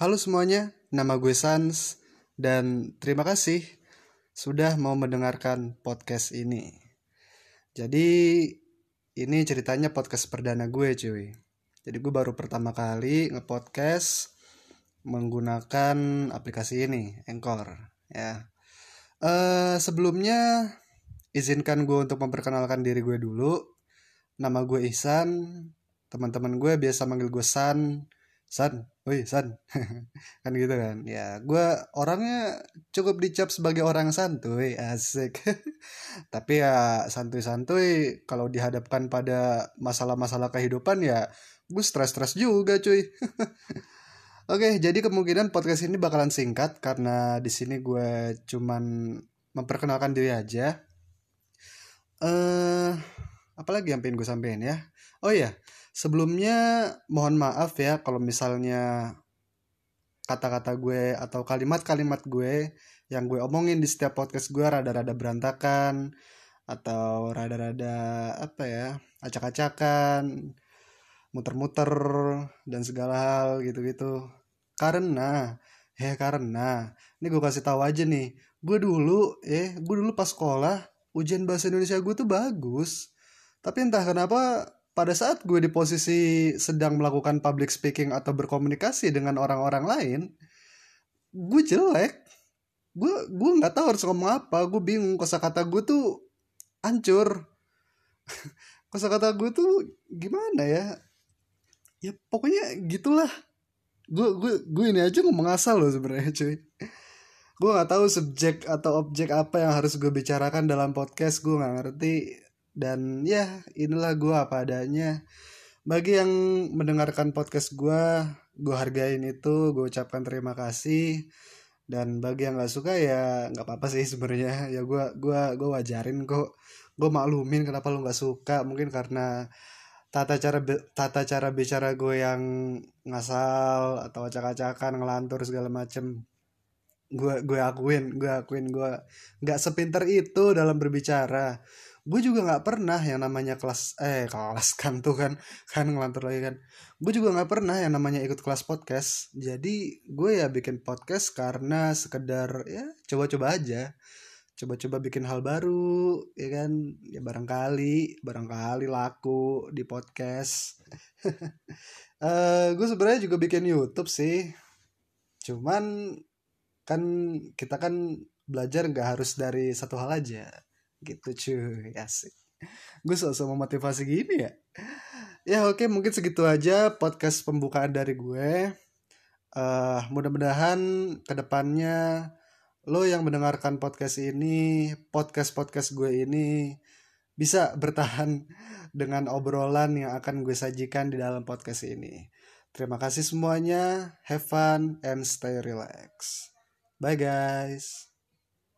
Halo semuanya, nama gue Sans dan terima kasih sudah mau mendengarkan podcast ini. Jadi ini ceritanya podcast perdana gue cuy. Jadi gue baru pertama kali ngepodcast menggunakan aplikasi ini, Anchor ya. Eh sebelumnya izinkan gue untuk memperkenalkan diri gue dulu. Nama gue Ihsan. Teman-teman gue biasa manggil gue San. San, woi San. kan gitu kan. Ya, gue orangnya cukup dicap sebagai orang santuy, asik. Tapi ya santuy-santuy kalau dihadapkan pada masalah-masalah kehidupan ya gue stres-stres juga cuy. Oke, jadi kemungkinan podcast ini bakalan singkat karena di sini gue cuman memperkenalkan diri aja. Eh, uh, apalagi yang pengen gue sampein ya? Oh iya, sebelumnya mohon maaf ya kalau misalnya kata-kata gue atau kalimat-kalimat gue yang gue omongin di setiap podcast gue rada-rada berantakan atau rada-rada apa ya acak-acakan muter-muter dan segala hal gitu-gitu. Karena ya karena ini gue kasih tahu aja nih gue dulu eh gue dulu pas sekolah ujian bahasa Indonesia gue tuh bagus. Tapi entah kenapa pada saat gue di posisi sedang melakukan public speaking atau berkomunikasi dengan orang-orang lain gue jelek. Gue gue nggak tahu harus ngomong apa. Gue bingung kosakata gue tuh hancur. Kosakata gue tuh gimana ya? Ya pokoknya gitulah. Gue gue gue ini aja ngomong asal loh sebenarnya cuy. Gue nggak tahu subjek atau objek apa yang harus gue bicarakan dalam podcast. Gue nggak ngerti dan ya inilah gue apa adanya. Bagi yang mendengarkan podcast gue gue hargain itu gue ucapkan terima kasih. Dan bagi yang nggak suka ya nggak apa-apa sih sebenarnya. Ya gue gua gue wajarin kok. Gue maklumin kenapa lo nggak suka. Mungkin karena tata cara tata cara bicara gue yang ngasal atau acak-acakan ngelantur segala macem gue gue akuin gue akuin gue nggak sepinter itu dalam berbicara. Gue juga nggak pernah yang namanya kelas eh kelas kan tuh kan kan ngelantur lagi kan. Gue juga nggak pernah yang namanya ikut kelas podcast. Jadi gue ya bikin podcast karena sekedar ya coba-coba aja. Coba-coba bikin hal baru ya kan? Ya barangkali barangkali laku di podcast. Uh, eh, gue sebenarnya juga bikin YouTube sih. Cuman kan kita kan belajar nggak harus dari satu hal aja. Gitu cuy. Asik. Gue sosok memotivasi gini ya? Ya oke mungkin segitu aja podcast pembukaan dari gue. Uh, mudah-mudahan ke depannya lo yang mendengarkan podcast ini podcast podcast gue ini bisa bertahan dengan obrolan yang akan gue sajikan di dalam podcast ini. Terima kasih semuanya. Have fun and stay relax bye guys